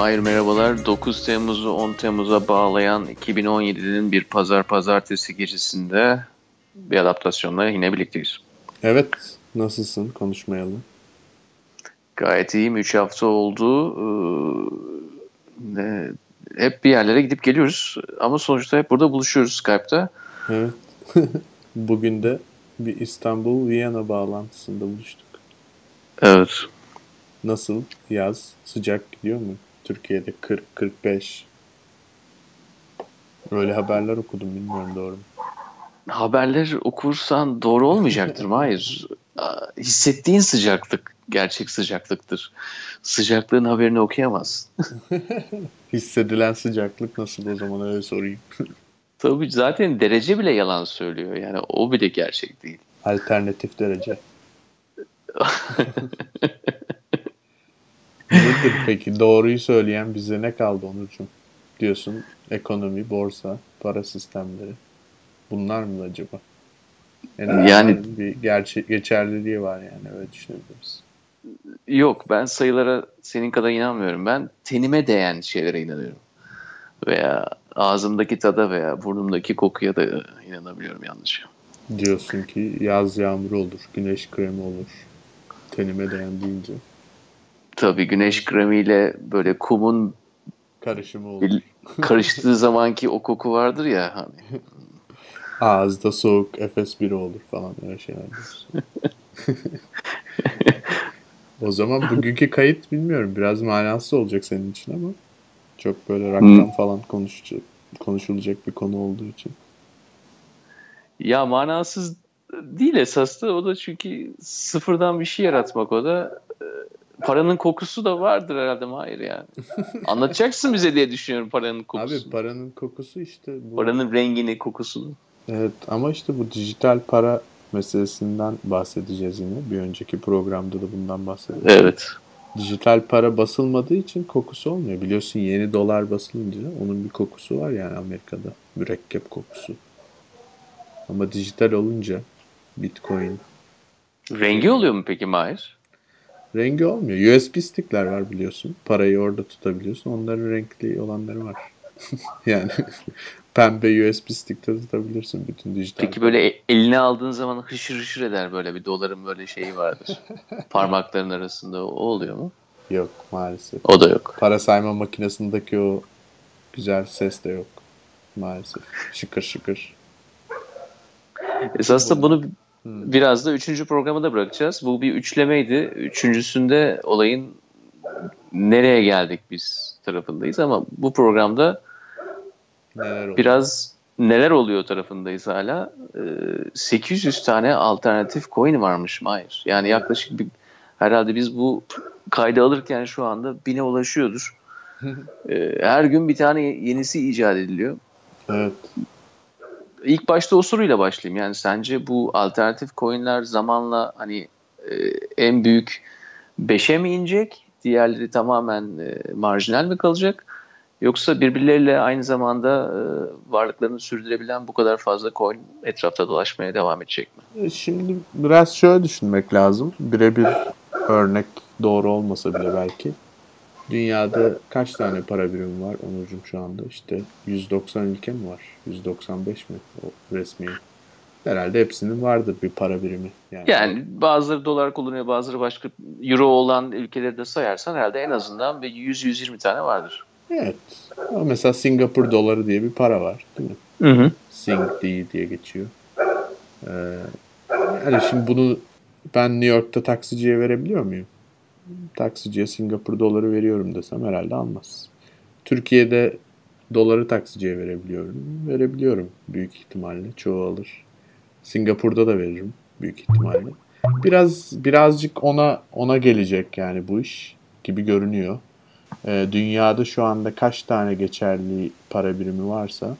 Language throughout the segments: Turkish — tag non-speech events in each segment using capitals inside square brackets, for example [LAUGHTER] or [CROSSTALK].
Mahir merhabalar. 9 Temmuz'u 10 Temmuz'a bağlayan 2017'nin bir pazar pazartesi gecesinde bir adaptasyonla yine birlikteyiz. Evet. Nasılsın? Konuşmayalı. Gayet iyiyim. 3 hafta oldu. Ee, hep bir yerlere gidip geliyoruz. Ama sonuçta hep burada buluşuyoruz Skype'ta. Evet. [LAUGHS] Bugün de bir İstanbul-Viyana bağlantısında buluştuk. Evet. Nasıl? Yaz sıcak gidiyor mu? Türkiye'de 40-45. Öyle haberler okudum bilmiyorum doğru mu? Haberler okursan doğru olmayacaktır. Hayır. Hissettiğin sıcaklık gerçek sıcaklıktır. Sıcaklığın haberini okuyamazsın. [LAUGHS] Hissedilen sıcaklık nasıl o zaman öyle sorayım. [LAUGHS] Tabii zaten derece bile yalan söylüyor. Yani o bile gerçek değil. Alternatif derece. [LAUGHS] Nedir peki? Doğruyu söyleyen bize ne kaldı Onurcuğum? Diyorsun ekonomi, borsa, para sistemleri. Bunlar mı acaba? Yani, yani bir gerçek geçerliliği var yani öyle düşünebiliriz. Yok ben sayılara senin kadar inanmıyorum. Ben tenime değen şeylere inanıyorum. Veya ağzımdaki tada veya burnumdaki kokuya da inanabiliyorum yalnızca. Diyorsun ki yaz yağmuru olur, güneş kremi olur. Tenime değen deyince. Tabii güneş kremiyle böyle kumun karışımı olur. karıştığı zamanki o koku vardır ya hani. [LAUGHS] Ağızda soğuk Efes biri olur falan öyle şeyler. [LAUGHS] o zaman bugünkü kayıt bilmiyorum biraz manasız olacak senin için ama çok böyle rakam hmm. falan konuşacak, konuşulacak bir konu olduğu için. Ya manasız değil esas da o da çünkü sıfırdan bir şey yaratmak o da paranın kokusu da vardır herhalde hayır yani. [LAUGHS] Anlatacaksın bize diye düşünüyorum paranın kokusunu. Abi paranın kokusu işte bu. Paranın rengini, kokusunu. Evet ama işte bu dijital para meselesinden bahsedeceğiz yine. Bir önceki programda da bundan bahsedeceğiz. Evet. Dijital para basılmadığı için kokusu olmuyor. Biliyorsun yeni dolar basılınca onun bir kokusu var yani Amerika'da. Mürekkep kokusu. Ama dijital olunca Bitcoin. Rengi oluyor mu peki Mahir? Rengi olmuyor. USB stickler var biliyorsun. Parayı orada tutabiliyorsun. Onların renkli olanları var. [LAUGHS] yani [LAUGHS] pembe USB stick'te tutabilirsin bütün dijital. Peki böyle e, eline aldığın zaman hışır hışır eder böyle bir doların böyle şeyi vardır. [LAUGHS] Parmakların arasında o oluyor mu? Yok maalesef. O da yok. Para sayma makinesindeki o güzel ses de yok. Maalesef. Şıkır şıkır. Esasında bunu Hmm. Biraz da üçüncü programı da bırakacağız. Bu bir üçlemeydi. Üçüncüsünde olayın nereye geldik biz tarafındayız ama bu programda neler biraz neler oluyor tarafındayız hala. Ee, 800 tane alternatif coin varmış Mahir. Yani yaklaşık bir, herhalde biz bu kaydı alırken şu anda bine ulaşıyordur. [LAUGHS] ee, her gün bir tane yenisi icat ediliyor. Evet ilk başta o soruyla başlayayım. Yani sence bu alternatif coinler zamanla hani e, en büyük 5'e mi inecek? Diğerleri tamamen e, marjinal mi kalacak? Yoksa birbirleriyle aynı zamanda e, varlıklarını sürdürebilen bu kadar fazla coin etrafta dolaşmaya devam edecek mi? E, şimdi biraz şöyle düşünmek lazım. Birebir örnek doğru olmasa bile belki. Dünyada kaç tane para birimi var Onurcuğum şu anda? İşte 190 ülke mi var? 195 mi o resmi? Herhalde hepsinin vardır bir para birimi. Yani, yani bazıları dolar kullanıyor, bazıları başka euro olan ülkeleri de sayarsan herhalde en azından bir 100-120 tane vardır. Evet. Ama mesela Singapur doları diye bir para var değil mi? Hı hı. Sing diye geçiyor. Ee, yani şimdi bunu ben New York'ta taksiciye verebiliyor muyum? Taksiciye Singapur doları veriyorum desem herhalde almaz. Türkiye'de doları taksiciye verebiliyorum. Verebiliyorum büyük ihtimalle. Çoğu alır. Singapur'da da veririm büyük ihtimalle. Biraz birazcık ona ona gelecek yani bu iş gibi görünüyor. Ee, dünyada şu anda kaç tane geçerli para birimi varsa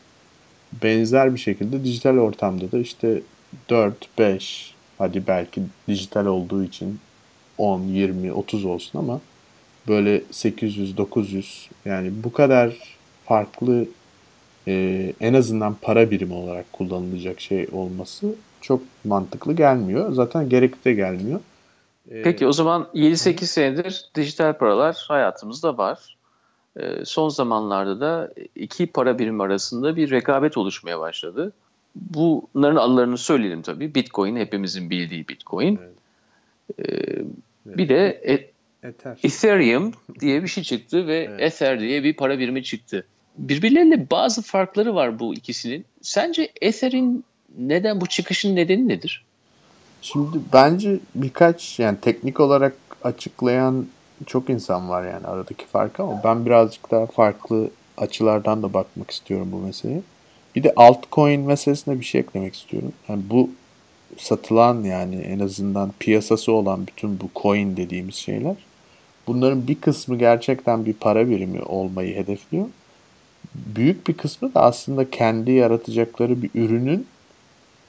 benzer bir şekilde dijital ortamda da işte 4 5 hadi belki dijital olduğu için 10, 20, 30 olsun ama böyle 800, 900 yani bu kadar farklı e, en azından para birimi olarak kullanılacak şey olması çok mantıklı gelmiyor. Zaten gerekli de gelmiyor. Ee, Peki o zaman 7-8 senedir dijital paralar hayatımızda var. Ee, son zamanlarda da iki para birimi arasında bir rekabet oluşmaya başladı. Bunların adlarını söyleyelim tabii. Bitcoin hepimizin bildiği Bitcoin. Evet. Bir de e- Ether. Ethereum [LAUGHS] diye bir şey çıktı ve evet. Ether diye bir para birimi çıktı. Birbirleriyle bazı farkları var bu ikisinin. Sence Ether'in neden bu çıkışın nedeni nedir? Şimdi bence birkaç yani teknik olarak açıklayan çok insan var yani aradaki farkı ama ben birazcık daha farklı açılardan da bakmak istiyorum bu meseleye. Bir de altcoin meselesine bir şey eklemek istiyorum. Yani bu satılan yani en azından piyasası olan bütün bu coin dediğimiz şeyler bunların bir kısmı gerçekten bir para birimi olmayı hedefliyor. Büyük bir kısmı da aslında kendi yaratacakları bir ürünün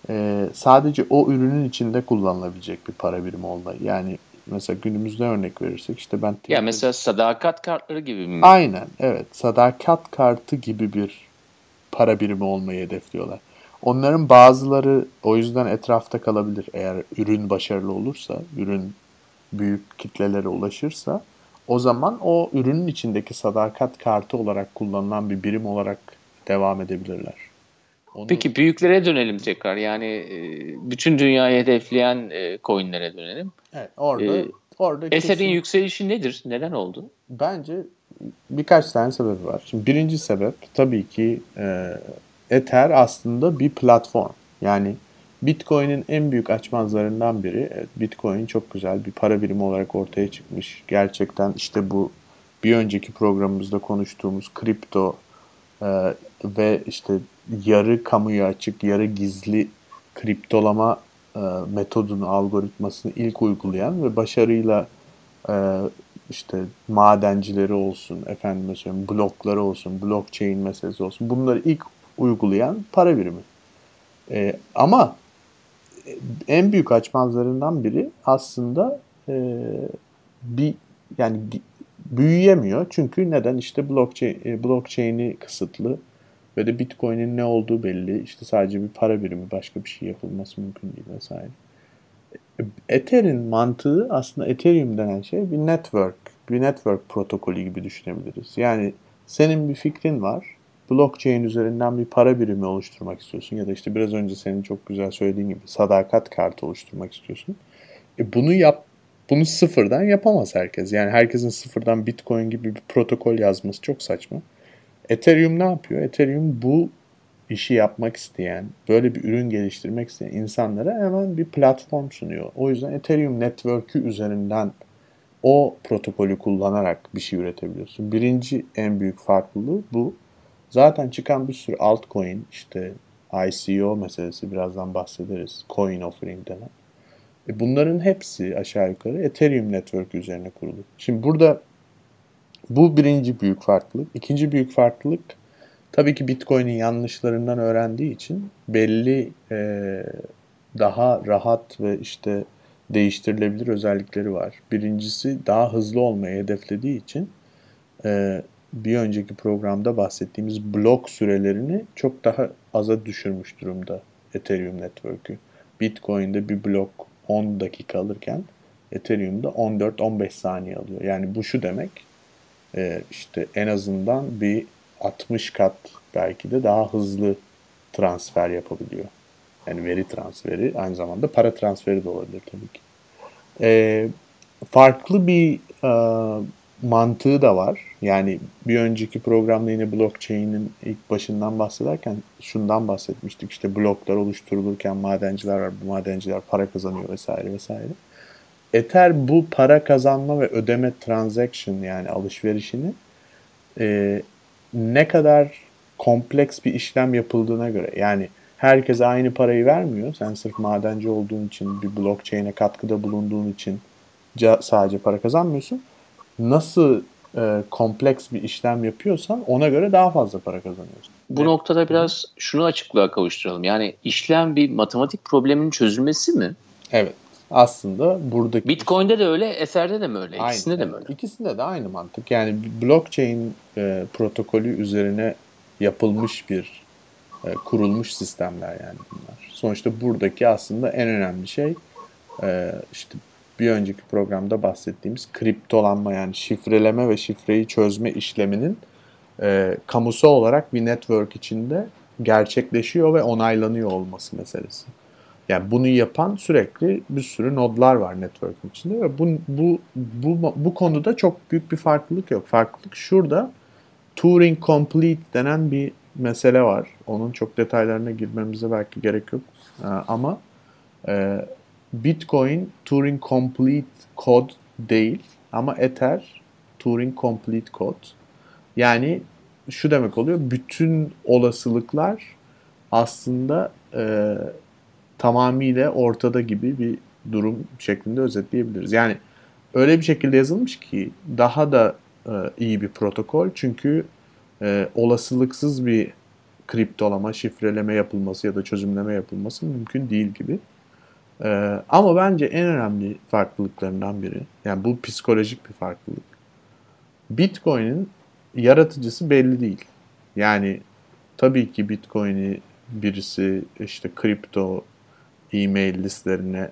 e, sadece o ürünün içinde kullanılabilecek bir para birimi olmayı. Yani mesela günümüzde örnek verirsek işte ben... Ya mesela sadakat kartları gibi mi? Aynen evet sadakat kartı gibi bir para birimi olmayı hedefliyorlar. Onların bazıları o yüzden etrafta kalabilir eğer ürün başarılı olursa, ürün büyük kitlelere ulaşırsa o zaman o ürünün içindeki sadakat kartı olarak kullanılan bir birim olarak devam edebilirler. Onu... Peki büyüklere dönelim tekrar. Yani e, bütün dünyayı hedefleyen e, coinlere dönelim. Evet, orada ee, orada Ether'in kesin... yükselişi nedir? Neden oldu? Bence birkaç tane sebebi var. Şimdi birinci sebep tabii ki e, Ether aslında bir platform. Yani Bitcoin'in en büyük açmazlarından biri. Bitcoin çok güzel bir para birimi olarak ortaya çıkmış. Gerçekten işte bu bir önceki programımızda konuştuğumuz kripto e, ve işte yarı kamuya açık, yarı gizli kriptolama e, metodunu, algoritmasını ilk uygulayan ve başarıyla e, işte madencileri olsun, efendim söyleyeyim blokları olsun, blockchain meselesi olsun bunları ilk uygulayan para birimi. E, ama en büyük açmazlarından biri aslında e, bir yani büyüyemiyor. Çünkü neden? İşte blockchain, e, blockchain'i kısıtlı ve de Bitcoin'in ne olduğu belli. İşte sadece bir para birimi, başka bir şey yapılması mümkün değil vesaire. E, Ether'in mantığı aslında Ethereum denen şey bir network, bir network protokolü gibi düşünebiliriz. Yani senin bir fikrin var blockchain üzerinden bir para birimi oluşturmak istiyorsun ya da işte biraz önce senin çok güzel söylediğin gibi sadakat kartı oluşturmak istiyorsun. E bunu yap bunu sıfırdan yapamaz herkes. Yani herkesin sıfırdan Bitcoin gibi bir protokol yazması çok saçma. Ethereum ne yapıyor? Ethereum bu işi yapmak isteyen, böyle bir ürün geliştirmek isteyen insanlara hemen bir platform sunuyor. O yüzden Ethereum Network'ü üzerinden o protokolü kullanarak bir şey üretebiliyorsun. Birinci en büyük farklılığı bu. Zaten çıkan bir sürü altcoin işte ICO meselesi birazdan bahsederiz. Coin offering denen. E bunların hepsi aşağı yukarı Ethereum Network üzerine kurulu. Şimdi burada bu birinci büyük farklılık. İkinci büyük farklılık tabii ki Bitcoin'in yanlışlarından öğrendiği için belli e, daha rahat ve işte değiştirilebilir özellikleri var. Birincisi daha hızlı olmayı hedeflediği için e, bir önceki programda bahsettiğimiz blok sürelerini çok daha aza düşürmüş durumda Ethereum Network'ü. Bitcoin'de bir blok 10 dakika alırken Ethereum'da 14-15 saniye alıyor. Yani bu şu demek e, işte en azından bir 60 kat belki de daha hızlı transfer yapabiliyor. Yani veri transferi aynı zamanda para transferi de olabilir tabii ki. E, farklı bir e, mantığı da var. Yani bir önceki programda yine blockchain'in ilk başından bahsederken şundan bahsetmiştik. İşte bloklar oluşturulurken madenciler var. Bu madenciler para kazanıyor vesaire vesaire. Ether bu para kazanma ve ödeme transaction yani alışverişini e, ne kadar kompleks bir işlem yapıldığına göre yani herkese aynı parayı vermiyor. Sen sırf madenci olduğun için bir blockchain'e katkıda bulunduğun için sadece para kazanmıyorsun nasıl e, kompleks bir işlem yapıyorsan ona göre daha fazla para kazanıyorsun. Bu evet. noktada biraz şunu açıklığa kavuşturalım. Yani işlem bir matematik probleminin çözülmesi mi? Evet. Aslında buradaki... Bitcoin'de de öyle, Ether'de de mi öyle? Aynı, İkisinde de mi öyle? İkisinde de aynı mantık. Yani blockchain e, protokolü üzerine yapılmış bir e, kurulmuş sistemler yani bunlar. Sonuçta buradaki aslında en önemli şey e, işte bir önceki programda bahsettiğimiz kriptolanma yani şifreleme ve şifreyi çözme işleminin e, kamusal olarak bir network içinde gerçekleşiyor ve onaylanıyor olması meselesi. Yani bunu yapan sürekli bir sürü nodlar var network'ün içinde ve bu, bu, bu, bu konuda çok büyük bir farklılık yok. Farklılık şurada Turing Complete denen bir mesele var. Onun çok detaylarına girmemize belki gerek yok. Ee, ama e, Bitcoin Turing Complete kod değil ama Ether Turing Complete kod. Yani şu demek oluyor. Bütün olasılıklar aslında e, tamamıyla ortada gibi bir durum şeklinde özetleyebiliriz. Yani öyle bir şekilde yazılmış ki daha da e, iyi bir protokol. Çünkü e, olasılıksız bir kriptolama, şifreleme yapılması ya da çözümleme yapılması mümkün değil gibi. E, ama bence en önemli farklılıklarından biri, yani bu psikolojik bir farklılık. Bitcoin'in yaratıcısı belli değil. Yani tabii ki Bitcoin'i birisi işte kripto e-mail listlerine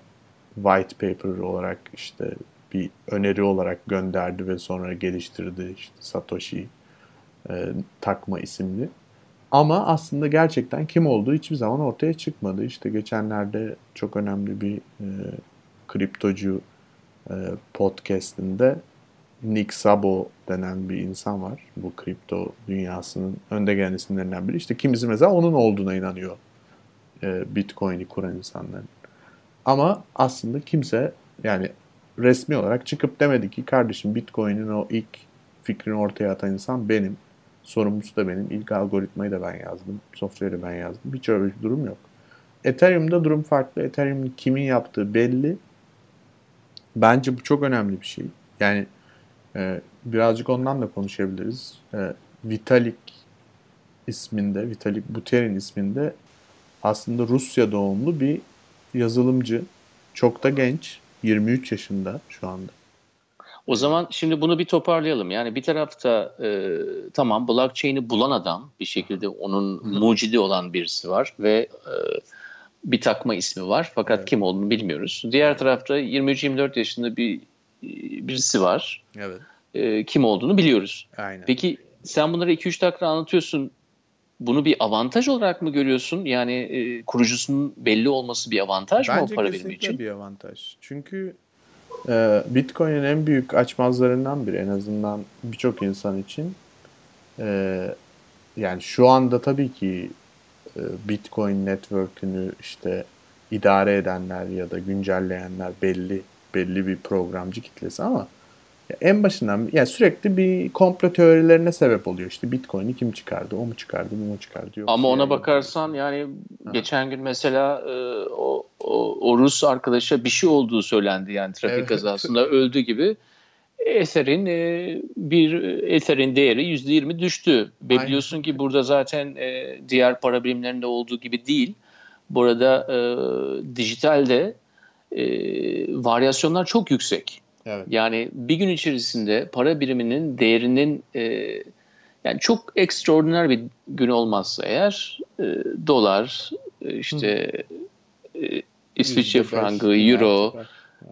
white paper olarak işte bir öneri olarak gönderdi ve sonra geliştirdi işte Satoshi e, takma isimli. Ama aslında gerçekten kim olduğu hiçbir zaman ortaya çıkmadı. İşte geçenlerde çok önemli bir e, kriptocu e, podcastinde Nick Szabo denen bir insan var. Bu kripto dünyasının önde gelen isimlerinden biri. İşte kimisi mesela onun olduğuna inanıyor. E, Bitcoin'i kuran insanların. Ama aslında kimse yani resmi olarak çıkıp demedi ki kardeşim Bitcoin'in o ilk fikrini ortaya atan insan benim. Sorumlusu da benim. İlk algoritmayı da ben yazdım. Software'i ben yazdım. Hiç öyle bir durum yok. Ethereum'da durum farklı. Ethereum'un kimin yaptığı belli. Bence bu çok önemli bir şey. Yani e, birazcık ondan da konuşabiliriz. E, Vitalik isminde, Vitalik Buterin isminde aslında Rusya doğumlu bir yazılımcı. Çok da genç. 23 yaşında şu anda. O zaman şimdi bunu bir toparlayalım. Yani bir tarafta e, tamam blockchain'i bulan adam bir şekilde onun Hı. mucidi olan birisi var ve e, bir takma ismi var fakat evet. kim olduğunu bilmiyoruz. Diğer tarafta 23-24 yaşında bir birisi var. Evet. E, kim olduğunu biliyoruz. Aynen. Peki sen bunları 2-3 dakika anlatıyorsun. Bunu bir avantaj olarak mı görüyorsun? Yani e, kurucusunun belli olması bir avantaj Bence mı o para birimi için? Bence bir avantaj. Çünkü e, Bitcoin'in en büyük açmazlarından biri en azından birçok insan için. E, yani şu anda tabii ki e, Bitcoin network'ünü işte idare edenler ya da güncelleyenler belli belli bir programcı kitlesi ama en başından yani sürekli bir komplo teorilerine sebep oluyor. İşte Bitcoin'i kim çıkardı? O mu çıkardı? Bu mu çıkardı? Yoksa Ama ona bakarsan yani ha. geçen gün mesela e, o, o, o Rus arkadaşa bir şey olduğu söylendi yani trafik evet. kazasında öldü gibi. Etherin e, bir Etherin değeri %20 düştü. Ve biliyorsun ki burada zaten e, diğer para birimlerinde olduğu gibi değil. Burada e, dijitalde e, varyasyonlar çok yüksek. Evet. Yani bir gün içerisinde para biriminin değerinin e, yani çok ekstraordiner bir gün olmazsa eğer e, dolar işte e, İsviçre frangı, euro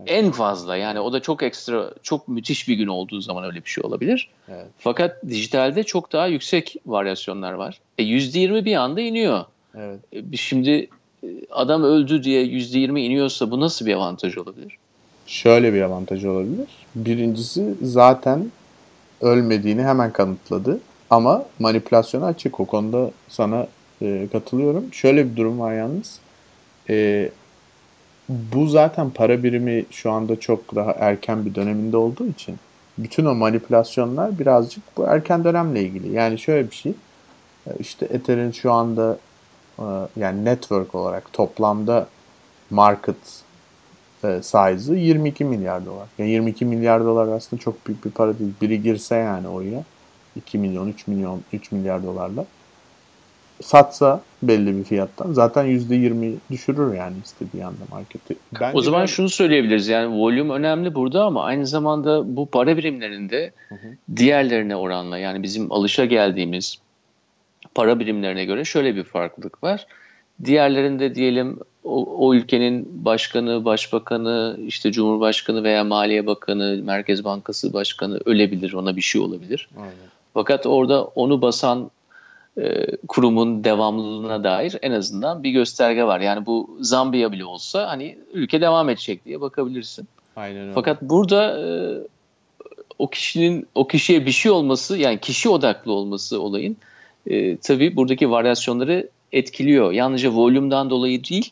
en fazla yani o da çok ekstra çok müthiş bir gün olduğu zaman öyle bir şey olabilir. Evet. Fakat dijitalde çok daha yüksek varyasyonlar var. E, %20 bir anda iniyor. Evet. E, şimdi e, adam öldü diye %20 iniyorsa bu nasıl bir avantaj olabilir? şöyle bir avantajı olabilir. Birincisi zaten ölmediğini hemen kanıtladı. Ama manipülasyona açık. O konuda sana e, katılıyorum. Şöyle bir durum var yalnız. E, bu zaten para birimi şu anda çok daha erken bir döneminde olduğu için bütün o manipülasyonlar birazcık bu erken dönemle ilgili. Yani şöyle bir şey. E, işte Ether'in şu anda e, yani network olarak toplamda market e, size'ı 22 milyar dolar. Yani 22 milyar dolar aslında çok büyük bir para değil. Biri girse yani oraya 2 milyon, 3 milyon, 3 milyar dolarla satsa belli bir fiyattan zaten %20 düşürür yani istediği anda marketi. Bence o zaman ben... şunu söyleyebiliriz yani volüm önemli burada ama aynı zamanda bu para birimlerinde hı hı. diğerlerine oranla yani bizim alışa geldiğimiz para birimlerine göre şöyle bir farklılık var. Diğerlerinde diyelim o, o ülkenin başkanı, başbakanı, işte cumhurbaşkanı veya maliye bakanı, merkez bankası başkanı ölebilir, ona bir şey olabilir. Aynen. Fakat orada onu basan kurumun devamlılığına dair en azından bir gösterge var. Yani bu Zambiya bile olsa hani ülke devam edecek diye bakabilirsin. Aynen öyle. Fakat burada e, o kişinin o kişiye bir şey olması yani kişi odaklı olması olayın e, tabii buradaki varyasyonları etkiliyor. Yalnızca volümden dolayı değil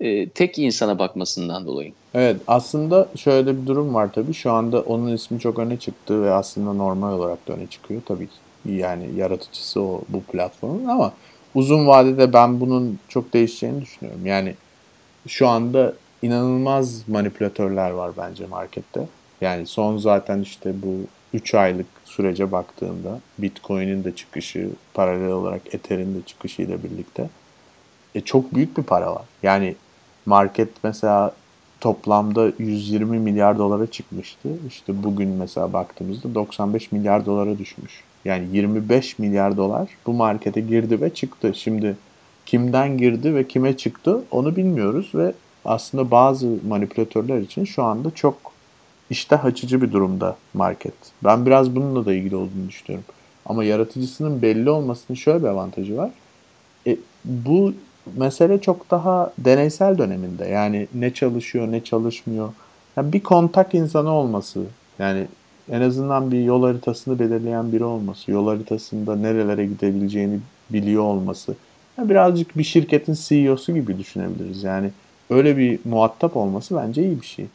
e, tek insana bakmasından dolayı. Evet aslında şöyle bir durum var tabii. Şu anda onun ismi çok öne çıktı ve aslında normal olarak da öne çıkıyor tabii ki. Yani yaratıcısı o bu platformun ama uzun vadede ben bunun çok değişeceğini düşünüyorum. Yani şu anda inanılmaz manipülatörler var bence markette. Yani son zaten işte bu 3 aylık sürece baktığında Bitcoin'in de çıkışı, paralel olarak Ether'in de çıkışıyla birlikte e, çok büyük bir para var. Yani market mesela toplamda 120 milyar dolara çıkmıştı. İşte bugün mesela baktığımızda 95 milyar dolara düşmüş. Yani 25 milyar dolar bu markete girdi ve çıktı. Şimdi kimden girdi ve kime çıktı onu bilmiyoruz ve aslında bazı manipülatörler için şu anda çok iştah açıcı bir durumda market. Ben biraz bununla da ilgili olduğunu düşünüyorum. Ama yaratıcısının belli olmasının şöyle bir avantajı var. E, bu mesele çok daha deneysel döneminde. Yani ne çalışıyor, ne çalışmıyor. Yani bir kontak insanı olması. Yani en azından bir yol haritasını belirleyen biri olması. Yol haritasında nerelere gidebileceğini biliyor olması. Yani birazcık bir şirketin CEO'su gibi düşünebiliriz. Yani öyle bir muhatap olması bence iyi bir şey.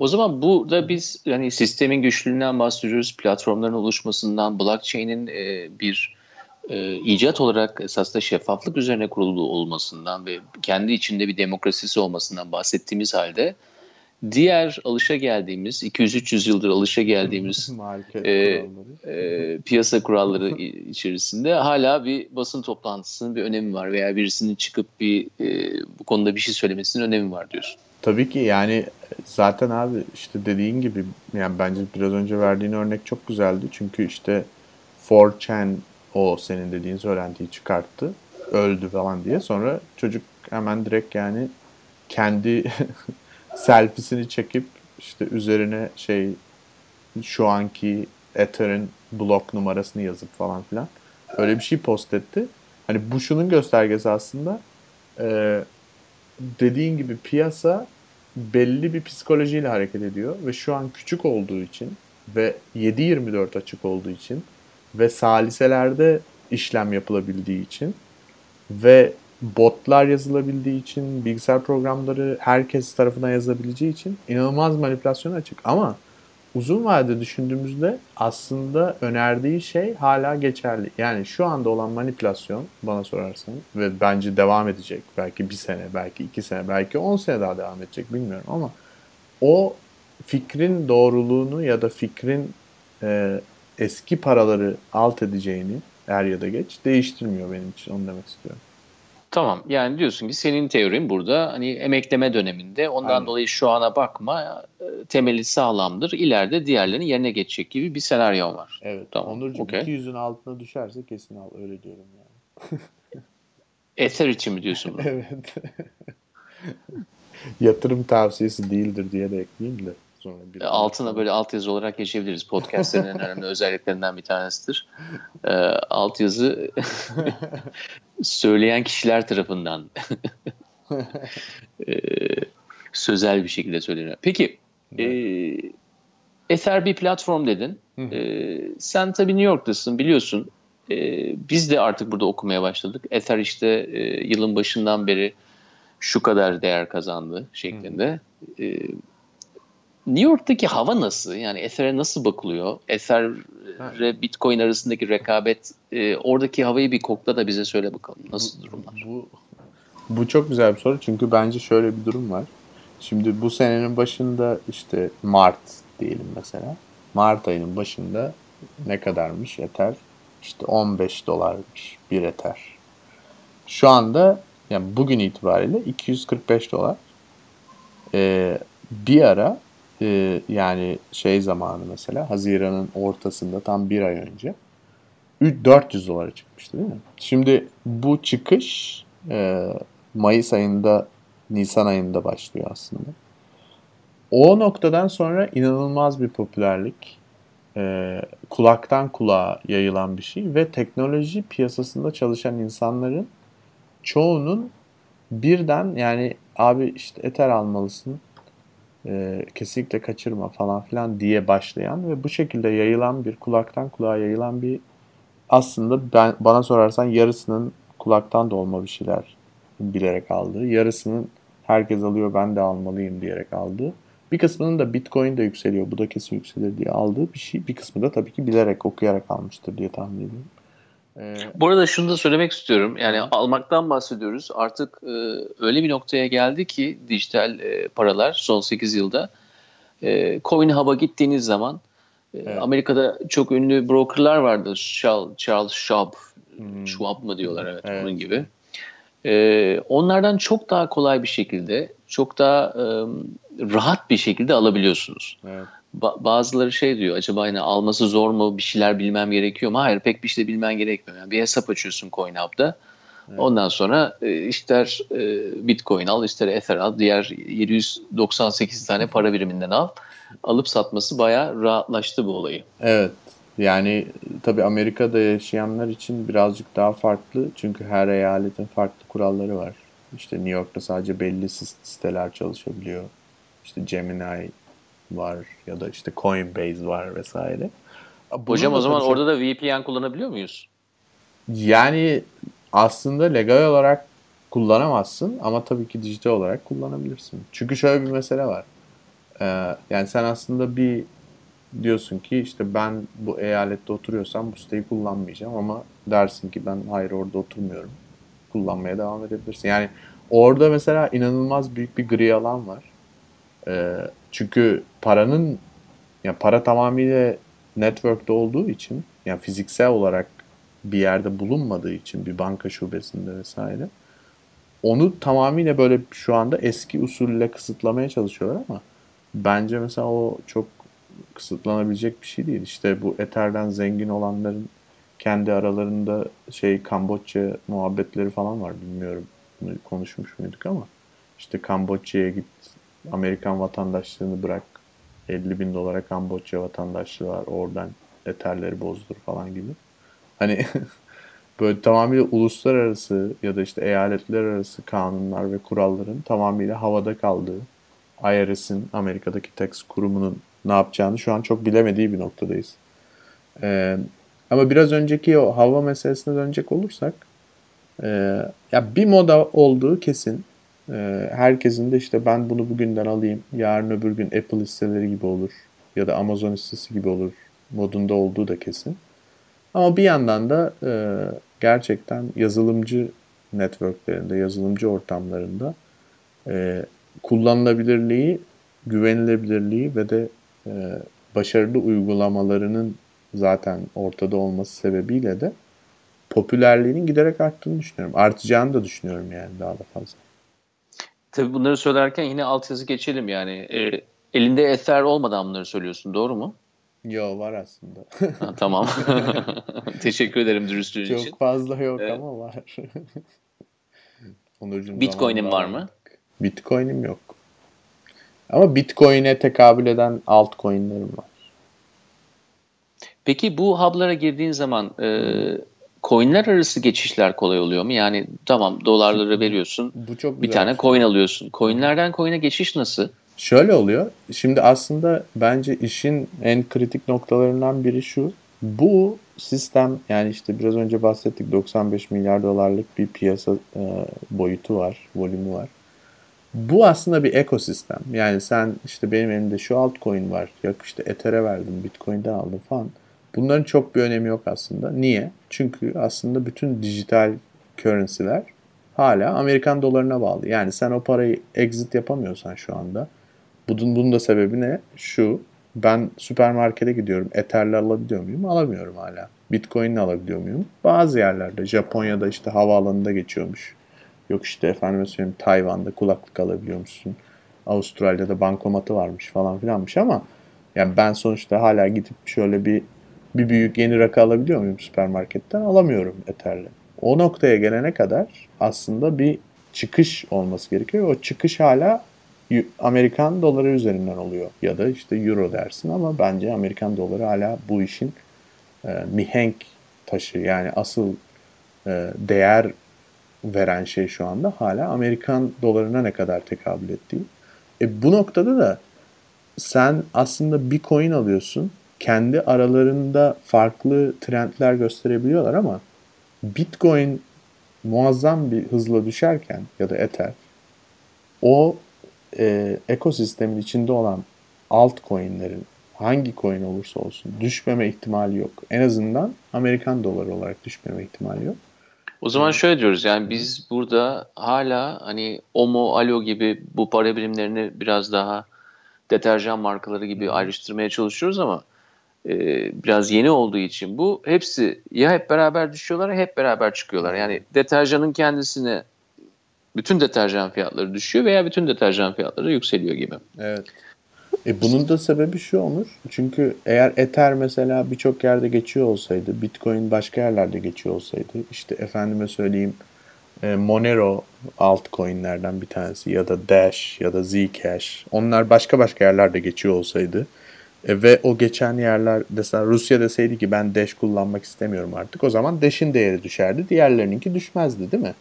O zaman bu da biz yani sistemin güçlülüğünden bahsediyoruz, platformların oluşmasından, blockchain'in e, bir e, icat olarak esasında şeffaflık üzerine kurulu olmasından ve kendi içinde bir demokrasisi olmasından bahsettiğimiz halde diğer alışa geldiğimiz 200-300 yıldır alışa geldiğimiz [LAUGHS] e, e, piyasa kuralları içerisinde hala bir basın toplantısının bir önemi var veya birisinin çıkıp bir e, bu konuda bir şey söylemesinin önemi var diyorsun. Tabii ki yani zaten abi işte dediğin gibi yani bence biraz önce verdiğin örnek çok güzeldi. Çünkü işte 4chan o senin dediğin söylentiyi çıkarttı. Öldü falan diye. Sonra çocuk hemen direkt yani kendi [LAUGHS] selfiesini çekip işte üzerine şey şu anki Ether'in blok numarasını yazıp falan filan öyle bir şey post etti. Hani bu şunun göstergesi aslında e, dediğin gibi piyasa belli bir psikolojiyle hareket ediyor ve şu an küçük olduğu için ve 7-24 açık olduğu için ve saliselerde işlem yapılabildiği için ve botlar yazılabildiği için, bilgisayar programları herkes tarafından yazılabileceği için inanılmaz manipülasyon açık. Ama uzun vadede düşündüğümüzde aslında önerdiği şey hala geçerli. Yani şu anda olan manipülasyon bana sorarsan ve bence devam edecek. Belki bir sene, belki iki sene, belki on sene daha devam edecek bilmiyorum ama o fikrin doğruluğunu ya da fikrin e, eski paraları alt edeceğini er ya da geç değiştirmiyor benim için onu demek istiyorum. Tamam yani diyorsun ki senin teorin burada hani emekleme döneminde ondan Aynen. dolayı şu ana bakma e, temeli sağlamdır. İleride diğerlerinin yerine geçecek gibi bir senaryo var. Evet. Tamam. Onurcuğum okay. 200'ün altına düşerse kesin al öyle diyorum yani. Eser için mi diyorsun bunu? [LAUGHS] evet. [LAUGHS] Yatırım tavsiyesi değildir diye de ekleyeyim de. Sonra bir e, Altına böyle altyazı olarak geçebiliriz. Podcast'lerin en önemli [LAUGHS] özelliklerinden bir tanesidir. E, altyazı [LAUGHS] söyleyen kişiler tarafından e, sözel bir şekilde söyleniyor. Peki e, Ether bir platform dedin. E, sen tabii New York'tasın biliyorsun. E, biz de artık burada okumaya başladık. Ether işte e, yılın başından beri şu kadar değer kazandı şeklinde. E, New York'taki hava nasıl? Yani Ether'e nasıl bakılıyor? Ether ve Bitcoin arasındaki rekabet, e, oradaki havayı bir kokla da bize söyle bakalım. Nasıl durumlar? Bu, bu çok güzel bir soru çünkü bence şöyle bir durum var. Şimdi bu senenin başında işte Mart diyelim mesela. Mart ayının başında ne kadarmış Ether? İşte 15 dolarmış bir Ether. Şu anda yani bugün itibariyle 245 dolar. Ee, bir ara e, yani şey zamanı mesela Haziran'ın ortasında tam bir ay önce 400 dolara çıkmıştı değil mi? Şimdi bu çıkış e, Mayıs ayında, Nisan ayında başlıyor aslında. O noktadan sonra inanılmaz bir popülerlik, e, kulaktan kulağa yayılan bir şey ve teknoloji piyasasında çalışan insanların çoğunun birden yani abi işte Ether almalısın, e, kesinlikle kaçırma falan filan diye başlayan ve bu şekilde yayılan bir kulaktan kulağa yayılan bir aslında ben bana sorarsan yarısının kulaktan da olma bir şeyler bilerek aldığı, yarısının herkes alıyor ben de almalıyım diyerek aldığı, bir kısmının da Bitcoin de yükseliyor bu da kesin yükselir diye aldığı bir şey. Bir kısmı da tabii ki bilerek okuyarak almıştır diye tahmin ediyorum. Ee, Bu arada şunu da söylemek istiyorum. Yani almaktan bahsediyoruz. Artık e, öyle bir noktaya geldi ki dijital e, paralar son 8 yılda e, Coin Hub'a gittiğiniz zaman e, evet. Amerika'da çok ünlü brokerlar vardı. Charles, Charles Schwab, hmm. Schwab mı diyorlar evet, evet. onun gibi. E, onlardan çok daha kolay bir şekilde, çok daha e, rahat bir şekilde alabiliyorsunuz. Evet ba- bazıları şey diyor acaba yine alması zor mu bir şeyler bilmem gerekiyor mu? Hayır pek bir şey bilmen gerekmiyor. Yani bir hesap açıyorsun CoinHub'da. Evet. Ondan sonra e, ister e, Bitcoin al ister Ether al diğer 798 tane para biriminden al. Alıp satması bayağı rahatlaştı bu olayı. Evet. Yani tabii Amerika'da yaşayanlar için birazcık daha farklı. Çünkü her eyaletin farklı kuralları var. İşte New York'ta sadece belli siteler çalışabiliyor. İşte Gemini var ya da işte Coinbase var vesaire. Bunun Hocam o zaman çok... orada da VPN kullanabiliyor muyuz? Yani aslında legal olarak kullanamazsın ama tabii ki dijital olarak kullanabilirsin. Çünkü şöyle bir mesele var. Ee, yani sen aslında bir diyorsun ki işte ben bu eyalette oturuyorsam bu siteyi kullanmayacağım ama dersin ki ben hayır orada oturmuyorum. Kullanmaya devam edebilirsin. Yani orada mesela inanılmaz büyük bir gri alan var. Ee, çünkü paranın yani para tamamıyla network'te olduğu için yani fiziksel olarak bir yerde bulunmadığı için bir banka şubesinde vesaire onu tamamıyla böyle şu anda eski usulle kısıtlamaya çalışıyorlar ama bence mesela o çok kısıtlanabilecek bir şey değil. İşte bu Ether'den zengin olanların kendi aralarında şey Kamboçya muhabbetleri falan var bilmiyorum. Bunu konuşmuş muyduk ama işte Kamboçya'ya git Amerikan vatandaşlığını bırak 50 bin dolara Kamboçya vatandaşlığı var oradan eterleri bozdur falan gibi. Hani [LAUGHS] böyle tamamıyla uluslararası ya da işte eyaletler arası kanunlar ve kuralların tamamıyla havada kaldığı IRS'in Amerika'daki tax kurumunun ne yapacağını şu an çok bilemediği bir noktadayız. Ee, ama biraz önceki o hava meselesine dönecek olursak e, ya bir moda olduğu kesin herkesin de işte ben bunu bugünden alayım, yarın öbür gün Apple listeleri gibi olur ya da Amazon listesi gibi olur modunda olduğu da kesin. Ama bir yandan da e, gerçekten yazılımcı networklerinde, yazılımcı ortamlarında e, kullanılabilirliği, güvenilebilirliği ve de e, başarılı uygulamalarının zaten ortada olması sebebiyle de popülerliğinin giderek arttığını düşünüyorum. Artacağını da düşünüyorum yani daha da fazla. Tabii bunları söylerken yine altyazı geçelim yani. E, elinde eser olmadan bunları söylüyorsun doğru mu? Yo var aslında. ha, tamam. [LAUGHS] Teşekkür ederim dürüstlüğün Çok için. Çok fazla yok evet. ama var. [LAUGHS] Bitcoin'in var mı? Bitcoin'im yok. Ama Bitcoin'e tekabül eden altcoin'lerim var. Peki bu hub'lara girdiğin zaman e, coinler arası geçişler kolay oluyor mu? Yani tamam dolarları veriyorsun. Bu çok bir tane şey. coin alıyorsun. Coinlerden coin'e geçiş nasıl? Şöyle oluyor. Şimdi aslında bence işin en kritik noktalarından biri şu. Bu sistem yani işte biraz önce bahsettik 95 milyar dolarlık bir piyasa e, boyutu var, volümü var. Bu aslında bir ekosistem. Yani sen işte benim elimde şu altcoin var. Yok işte Ether'e verdim, Bitcoin'den aldım falan. Bunların çok bir önemi yok aslında. Niye? Çünkü aslında bütün dijital currency'ler hala Amerikan dolarına bağlı. Yani sen o parayı exit yapamıyorsan şu anda. Bunun, bunun da sebebi ne? Şu. Ben süpermarkete gidiyorum. Ether'le alabiliyor muyum? Alamıyorum hala. Bitcoin'le alabiliyor muyum? Bazı yerlerde. Japonya'da işte havaalanında geçiyormuş. Yok işte efendim söyleyeyim Tayvan'da kulaklık alabiliyor musun? Avustralya'da bankomatı varmış falan filanmış ama yani ben sonuçta hala gidip şöyle bir bir büyük yeni rakı alabiliyor muyum süpermarketten? Alamıyorum Ether'le. O noktaya gelene kadar aslında bir çıkış olması gerekiyor. O çıkış hala Amerikan doları üzerinden oluyor ya da işte euro dersin ama bence Amerikan doları hala bu işin e, mihenk taşı yani asıl e, değer veren şey şu anda hala Amerikan dolarına ne kadar tekabül ettiği. E, bu noktada da sen aslında bir coin alıyorsun. Kendi aralarında farklı trendler gösterebiliyorlar ama Bitcoin muazzam bir hızla düşerken ya da Ether o e, ekosistemin içinde olan altcoin'lerin hangi coin olursa olsun düşmeme ihtimali yok. En azından Amerikan doları olarak düşmeme ihtimali yok. O zaman şöyle diyoruz yani biz burada hala hani Omo, Alo gibi bu para birimlerini biraz daha deterjan markaları gibi ayrıştırmaya çalışıyoruz ama e, biraz yeni olduğu için bu hepsi ya hep beraber düşüyorlar ya hep beraber çıkıyorlar. Yani deterjanın kendisine bütün deterjan fiyatları düşüyor veya bütün deterjan fiyatları yükseliyor gibi. Evet. E bunun da sebebi şu olur. Çünkü eğer Ether mesela birçok yerde geçiyor olsaydı, Bitcoin başka yerlerde geçiyor olsaydı, işte efendime söyleyeyim e, Monero altcoin'lerden bir tanesi ya da Dash ya da Zcash onlar başka başka yerlerde geçiyor olsaydı e, ve o geçen yerler mesela Rusya deseydi ki ben Dash kullanmak istemiyorum artık o zaman Dash'in değeri düşerdi diğerlerininki düşmezdi değil mi?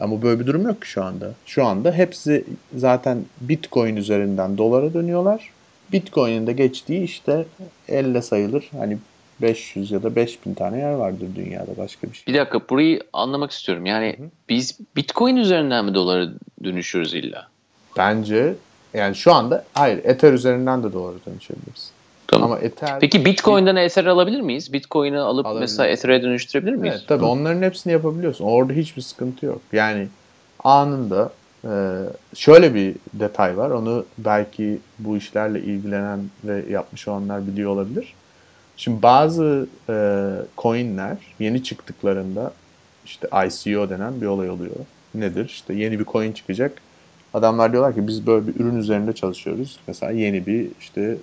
Ama böyle bir durum yok ki şu anda. Şu anda hepsi zaten Bitcoin üzerinden dolara dönüyorlar. Bitcoin'in de geçtiği işte elle sayılır. Hani 500 ya da 5000 tane yer vardır dünyada başka bir şey. Bir dakika burayı anlamak istiyorum. Yani Hı-hı. biz Bitcoin üzerinden mi dolara dönüşüyoruz illa? Bence yani şu anda hayır Ether üzerinden de dolara dönüşebiliriz. Tamam. Ama Ether... Peki Bitcoin'den Ether alabilir miyiz? Bitcoin'i alıp mesela Ether'e dönüştürebilir miyiz? Evet tabii onların hepsini yapabiliyorsun. Orada hiçbir sıkıntı yok. Yani anında e, şöyle bir detay var. Onu belki bu işlerle ilgilenen ve yapmış olanlar biliyor olabilir. Şimdi bazı e, coinler yeni çıktıklarında işte ICO denen bir olay oluyor. Nedir? İşte yeni bir coin çıkacak. Adamlar diyorlar ki biz böyle bir ürün üzerinde çalışıyoruz. Mesela yeni bir işte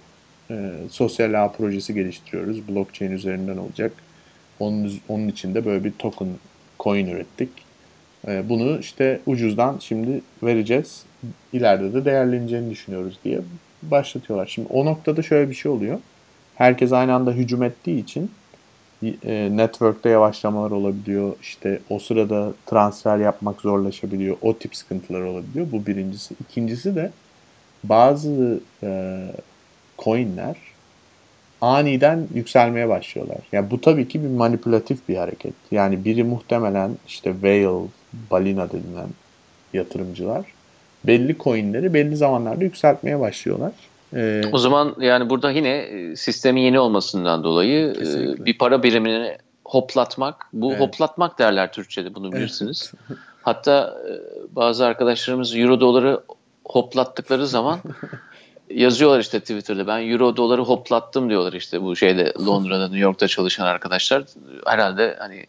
e, sosyal ağ projesi geliştiriyoruz. Blockchain üzerinden olacak. Onun, onun için de böyle bir token coin ürettik. E, bunu işte ucuzdan şimdi vereceğiz. İleride de değerleneceğini düşünüyoruz diye başlatıyorlar. Şimdi o noktada şöyle bir şey oluyor. Herkes aynı anda hücum ettiği için e, network'te yavaşlamalar olabiliyor. İşte o sırada transfer yapmak zorlaşabiliyor. O tip sıkıntılar olabiliyor. Bu birincisi. İkincisi de bazı e, coinler aniden yükselmeye başlıyorlar. Yani bu tabii ki bir manipülatif bir hareket. Yani biri muhtemelen işte whale, balina denilen yatırımcılar belli coinleri belli zamanlarda yükseltmeye başlıyorlar. Ee, o zaman yani burada yine e, sistemin yeni olmasından dolayı e, kesinlikle. bir para birimini hoplatmak, bu evet. hoplatmak derler Türkçe'de bunu bilirsiniz. Evet. [LAUGHS] Hatta e, bazı arkadaşlarımız euro doları hoplattıkları zaman [LAUGHS] yazıyorlar işte Twitter'da ben euro doları hoplattım diyorlar işte bu şeyde Londra'da New York'ta çalışan arkadaşlar herhalde hani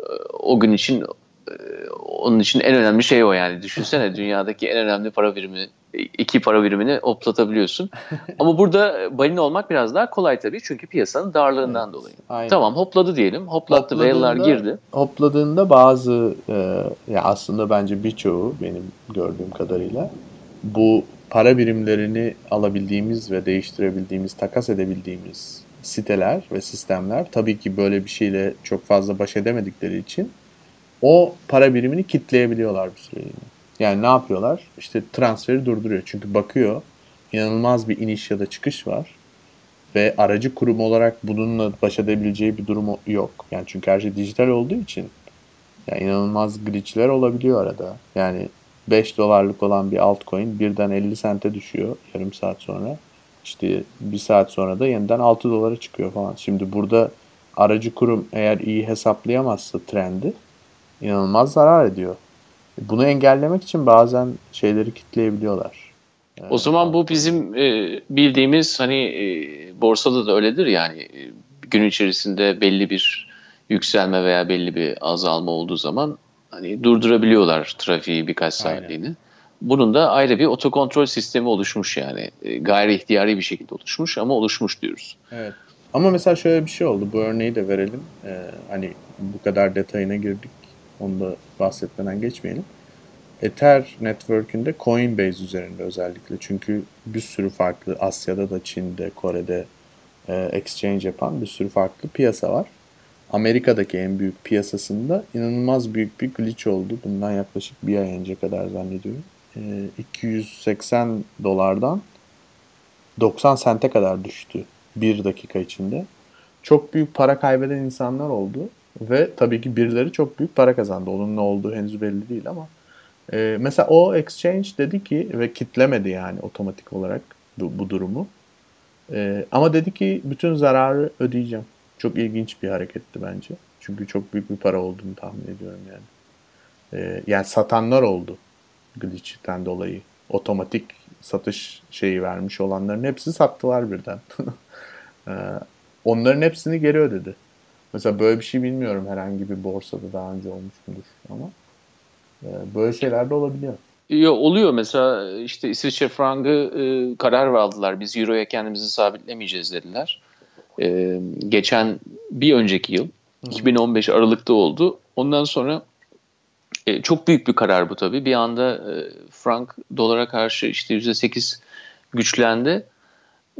e, o gün için e, onun için en önemli şey o yani. Düşünsene [LAUGHS] dünyadaki en önemli para birimi, iki para birimini hoplatabiliyorsun. Ama burada balina olmak biraz daha kolay tabii çünkü piyasanın darlığından evet, dolayı. Aynen. Tamam hopladı diyelim. Hoplattı whale'lar girdi. Hopladığında bazı e, ya aslında bence birçoğu benim gördüğüm kadarıyla bu para birimlerini alabildiğimiz ve değiştirebildiğimiz, takas edebildiğimiz siteler ve sistemler tabii ki böyle bir şeyle çok fazla baş edemedikleri için o para birimini kitleyebiliyorlar bir süreliğine. Yani ne yapıyorlar? İşte transferi durduruyor. Çünkü bakıyor inanılmaz bir iniş ya da çıkış var. Ve aracı kurum olarak bununla baş edebileceği bir durum yok. Yani çünkü her şey dijital olduğu için yani inanılmaz glitchler olabiliyor arada. Yani 5 dolarlık olan bir altcoin birden 50 sente düşüyor yarım saat sonra. İşte bir saat sonra da yeniden 6 dolara çıkıyor falan. Şimdi burada aracı kurum eğer iyi hesaplayamazsa trendi inanılmaz zarar ediyor. Bunu engellemek için bazen şeyleri kitleyebiliyorlar. O zaman bu bizim e, bildiğimiz hani e, borsada da öyledir yani e, gün içerisinde belli bir yükselme veya belli bir azalma olduğu zaman hani durdurabiliyorlar trafiği birkaç saatliğini. Bunun da ayrı bir otokontrol sistemi oluşmuş yani. E, gayri ihtiyari bir şekilde oluşmuş ama oluşmuş diyoruz. Evet. Ama mesela şöyle bir şey oldu. Bu örneği de verelim. Ee, hani bu kadar detayına girdik. Onu da bahsetmeden geçmeyelim. Ether Network'ünde Coinbase üzerinde özellikle. Çünkü bir sürü farklı Asya'da da Çin'de, Kore'de e, exchange yapan bir sürü farklı piyasa var. Amerika'daki en büyük piyasasında inanılmaz büyük bir glitch oldu. Bundan yaklaşık bir ay önce kadar zannediyorum. E, 280 dolardan 90 sente kadar düştü bir dakika içinde. Çok büyük para kaybeden insanlar oldu ve tabii ki birileri çok büyük para kazandı. Onun ne olduğu henüz belli değil ama e, mesela o exchange dedi ki ve kitlemedi yani otomatik olarak bu, bu durumu. E, ama dedi ki bütün zararı ödeyeceğim. Çok ilginç bir hareketti bence. Çünkü çok büyük bir para olduğunu tahmin ediyorum yani. E, yani satanlar oldu glitch'ten dolayı. Otomatik satış şeyi vermiş olanların hepsi sattılar birden. [LAUGHS] e, onların hepsini geri ödedi. Mesela böyle bir şey bilmiyorum herhangi bir borsada daha önce olmuş mudur ama e, böyle şeyler de olabiliyor. Yo, oluyor mesela işte İsviçre frangı e, karar verdiler. Biz Euro'ya kendimizi sabitlemeyeceğiz dediler. E, geçen bir önceki yıl Hı. 2015 Aralık'ta oldu. Ondan sonra e, çok büyük bir karar bu tabii. Bir anda e, frank dolara karşı işte %8 güçlendi.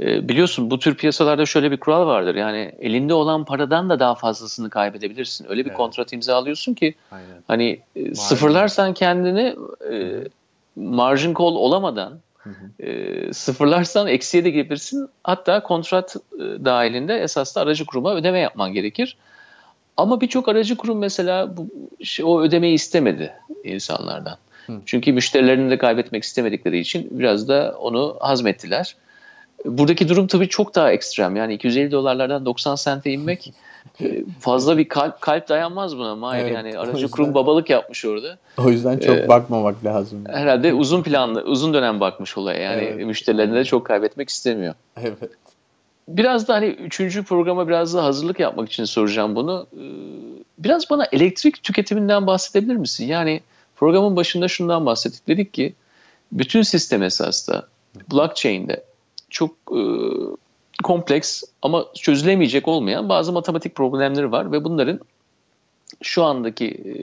E, biliyorsun bu tür piyasalarda şöyle bir kural vardır. Yani elinde olan paradan da daha fazlasını kaybedebilirsin. Öyle bir evet. kontrat imzalıyorsun ki Aynen. hani e, sıfırlarsan kendini e, margin call olamadan E, sıfırlarsan eksiye de girebilirsin. Hatta kontrat e, dahilinde esas da aracı kuruma ödeme yapman gerekir. Ama birçok aracı kurum mesela bu, şey, o ödemeyi istemedi insanlardan. Hı. Çünkü müşterilerini de kaybetmek istemedikleri için biraz da onu hazmettiler. Buradaki durum tabii çok daha ekstrem. Yani 250 dolarlardan 90 sente inmek e, fazla bir kalp, kalp dayanmaz buna Mahir. Evet, yani aracı yüzden, kurum babalık yapmış orada. O yüzden çok ee, bakmamak lazım. Herhalde uzun planlı, uzun dönem bakmış olaya. Yani evet. müşterilerini de çok kaybetmek istemiyor. Evet. Biraz da hani üçüncü programa biraz da hazırlık yapmak için soracağım bunu. Ee, biraz bana elektrik tüketiminden bahsedebilir misin? Yani programın başında şundan bahsettik. Dedik ki bütün sistem esasında blockchain'de çok e, kompleks ama çözülemeyecek olmayan bazı matematik problemleri var ve bunların şu andaki e,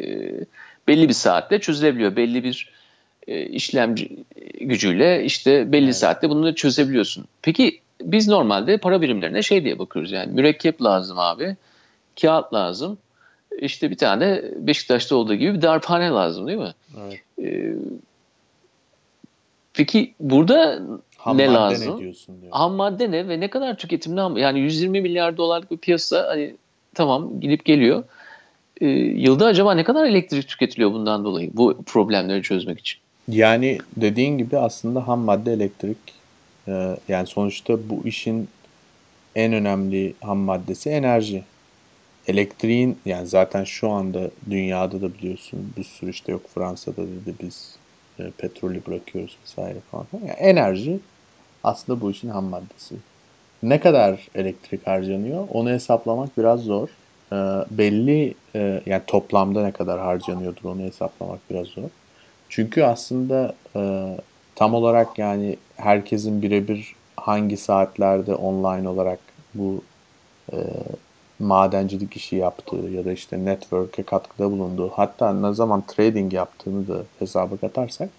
belli bir saatte çözülebiliyor. Belli bir e, işlemci gücüyle işte belli evet. saatte bunu çözebiliyorsun. Peki biz normalde para birimlerine şey diye bakıyoruz yani mürekkep lazım abi, kağıt lazım, işte bir tane Beşiktaş'ta olduğu gibi bir darphane lazım değil mi? Evet. Ee, peki burada ham ne lazım? Ne diyorsun diyor. Ham madde ne ve ne kadar tüketimli ham yani 120 milyar dolarlık bir piyasa hani tamam gidip geliyor. Ee, yılda acaba ne kadar elektrik tüketiliyor bundan dolayı bu problemleri çözmek için? Yani dediğin gibi aslında ham madde elektrik ee, yani sonuçta bu işin en önemli ham maddesi enerji. Elektriğin yani zaten şu anda dünyada da biliyorsun bir sürü işte yok Fransa'da dedi biz e, petrolü bırakıyoruz vesaire falan. Yani enerji aslında bu işin ham maddesi. Ne kadar elektrik harcanıyor onu hesaplamak biraz zor. E, belli e, yani toplamda ne kadar harcanıyordur onu hesaplamak biraz zor. Çünkü aslında e, tam olarak yani herkesin birebir hangi saatlerde online olarak bu e, madencilik işi yaptığı ya da işte network'e katkıda bulunduğu hatta ne zaman trading yaptığını da hesaba katarsak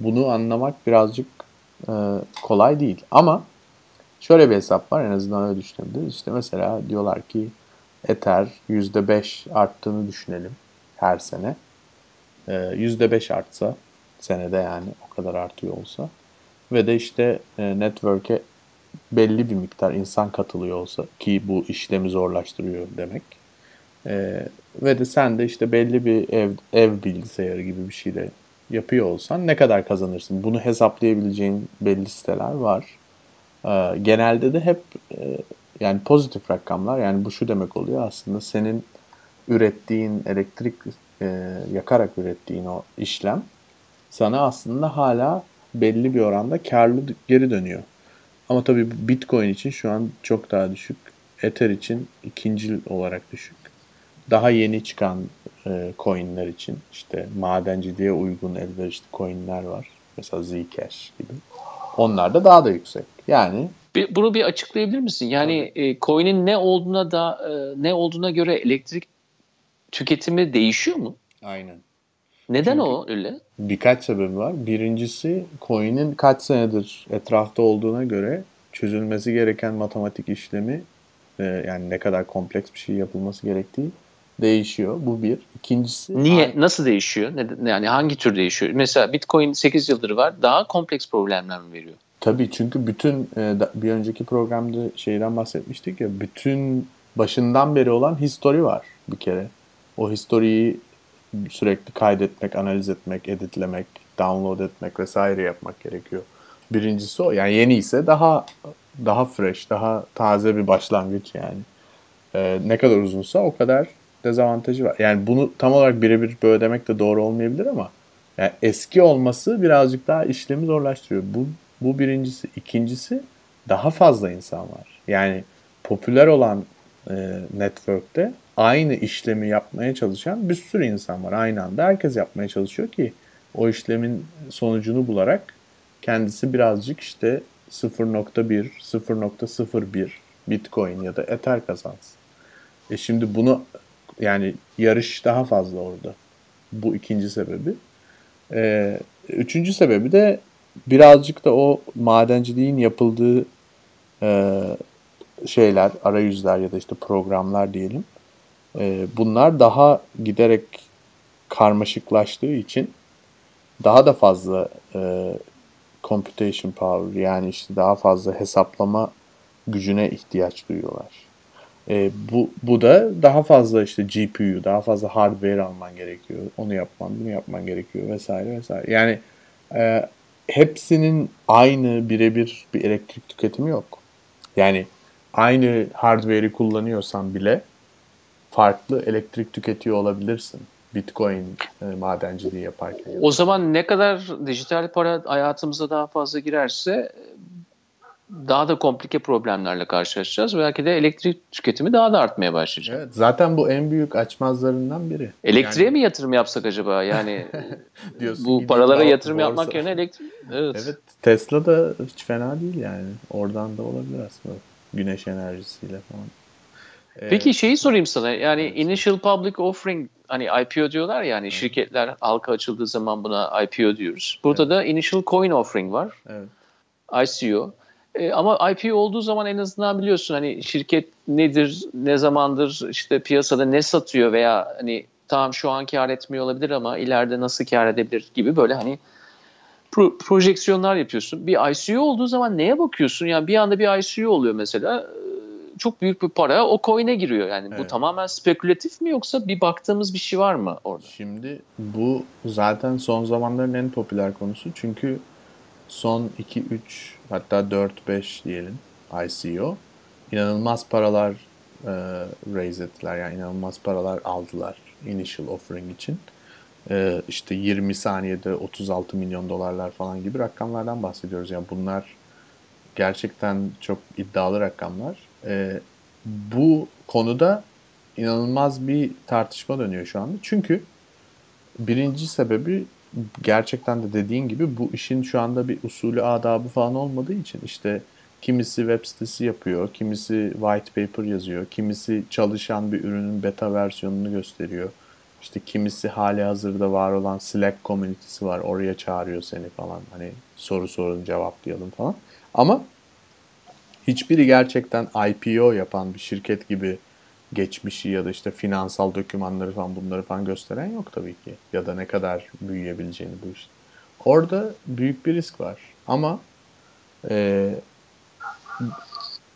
bunu anlamak birazcık e, kolay değil. Ama şöyle bir hesap var en azından öyle düşünebiliriz. İşte mesela diyorlar ki Ether %5 arttığını düşünelim her sene. E, %5 artsa senede yani o kadar artıyor olsa ve de işte e, network'e belli bir miktar insan katılıyor olsa ki bu işlemi zorlaştırıyor demek. E, ve de sen de işte belli bir ev, ev bilgisayarı gibi bir şeyle yapıyor olsan ne kadar kazanırsın? Bunu hesaplayabileceğin belli siteler var. E, genelde de hep e, yani pozitif rakamlar yani bu şu demek oluyor aslında senin ürettiğin elektrik e, yakarak ürettiğin o işlem sana aslında hala belli bir oranda karlı geri dönüyor. Ama tabii Bitcoin için şu an çok daha düşük. Ether için ikinci olarak düşük. Daha yeni çıkan e, coinler için işte madenciliğe uygun elverişli coinler var. Mesela Zcash gibi. Onlar da daha da yüksek. Yani bir, bunu bir açıklayabilir misin? Yani e, coin'in ne olduğuna da e, ne olduğuna göre elektrik tüketimi değişiyor mu? Aynen. Neden Çünkü o öyle? Birkaç sebebi var. Birincisi coin'in kaç senedir etrafta olduğuna göre çözülmesi gereken matematik işlemi e, yani ne kadar kompleks bir şey yapılması gerektiği değişiyor. Bu bir. İkincisi... Niye? Aynı... Nasıl değişiyor? Yani hangi tür değişiyor? Mesela Bitcoin 8 yıldır var. Daha kompleks problemler mi veriyor? Tabii çünkü bütün e, bir önceki programda şeyden bahsetmiştik ya bütün başından beri olan history var bir kere. O historiyi sürekli kaydetmek, analiz etmek, editlemek, download etmek vesaire yapmak gerekiyor. Birincisi o. Yani yeni ise daha daha fresh, daha taze bir başlangıç yani. Ee, ne kadar uzunsa o kadar dezavantajı var. Yani bunu tam olarak birebir böyle demek de doğru olmayabilir ama yani eski olması birazcık daha işlemi zorlaştırıyor. Bu, bu birincisi. İkincisi daha fazla insan var. Yani popüler olan e, network'te aynı işlemi yapmaya çalışan bir sürü insan var. Aynı anda herkes yapmaya çalışıyor ki o işlemin sonucunu bularak kendisi birazcık işte 0.1, 0.01 Bitcoin ya da Ether kazansın. E şimdi bunu yani yarış daha fazla orada. Bu ikinci sebebi. E, üçüncü sebebi de birazcık da o madenciliğin yapıldığı e, şeyler, arayüzler ya da işte programlar diyelim. E, bunlar daha giderek karmaşıklaştığı için daha da fazla e, computation power yani işte daha fazla hesaplama gücüne ihtiyaç duyuyorlar. E, bu, bu da daha fazla işte GPU, daha fazla hardware alman gerekiyor. Onu yapman, bunu yapman gerekiyor vesaire vesaire. Yani e, hepsinin aynı birebir bir elektrik tüketimi yok. Yani aynı hardware'i kullanıyorsan bile farklı elektrik tüketiyor olabilirsin. Bitcoin e, madenciliği yaparken. O zaman ne kadar dijital para hayatımıza daha fazla girerse daha da komplike problemlerle karşılaşacağız. Belki de elektrik tüketimi daha da artmaya başlayacak. Evet, zaten bu en büyük açmazlarından biri. Elektriğe yani... mi yatırım yapsak acaba? Yani [LAUGHS] bu paralara yatırım borsa. yapmak yerine elektrik... Evet. evet. Tesla da hiç fena değil yani. Oradan da olabilir aslında. Güneş enerjisiyle falan. Peki ee, şeyi sorayım sana. Yani evet. initial public offering hani IPO diyorlar ya hani evet. şirketler halka açıldığı zaman buna IPO diyoruz. Burada evet. da initial coin offering var. Evet. ICO. E, ama IPO olduğu zaman en azından biliyorsun hani şirket nedir, ne zamandır işte piyasada ne satıyor veya hani tamam şu an kar etmiyor olabilir ama ileride nasıl kar edebilir gibi böyle hani pro- projeksiyonlar yapıyorsun. Bir ICO olduğu zaman neye bakıyorsun? Yani bir anda bir ICO oluyor mesela çok büyük bir para o coin'e giriyor. Yani evet. bu tamamen spekülatif mi yoksa bir baktığımız bir şey var mı orada? Şimdi bu zaten son zamanların en popüler konusu. Çünkü son 2 3 hatta 4 5 diyelim ICO inanılmaz paralar e, raise ettiler. Yani inanılmaz paralar aldılar initial offering için. E, işte 20 saniyede 36 milyon dolarlar falan gibi rakamlardan bahsediyoruz. Yani bunlar gerçekten çok iddialı rakamlar. E, bu konuda inanılmaz bir tartışma dönüyor şu anda. Çünkü birinci sebebi gerçekten de dediğin gibi bu işin şu anda bir usulü adabı falan olmadığı için işte kimisi web sitesi yapıyor, kimisi white paper yazıyor, kimisi çalışan bir ürünün beta versiyonunu gösteriyor. İşte kimisi hali hazırda var olan Slack komünitesi var. Oraya çağırıyor seni falan. Hani soru sorun cevaplayalım falan. Ama hiçbiri gerçekten IPO yapan bir şirket gibi geçmişi ya da işte finansal dokümanları falan bunları falan gösteren yok tabii ki. Ya da ne kadar büyüyebileceğini bu işte. Orada büyük bir risk var. Ama e,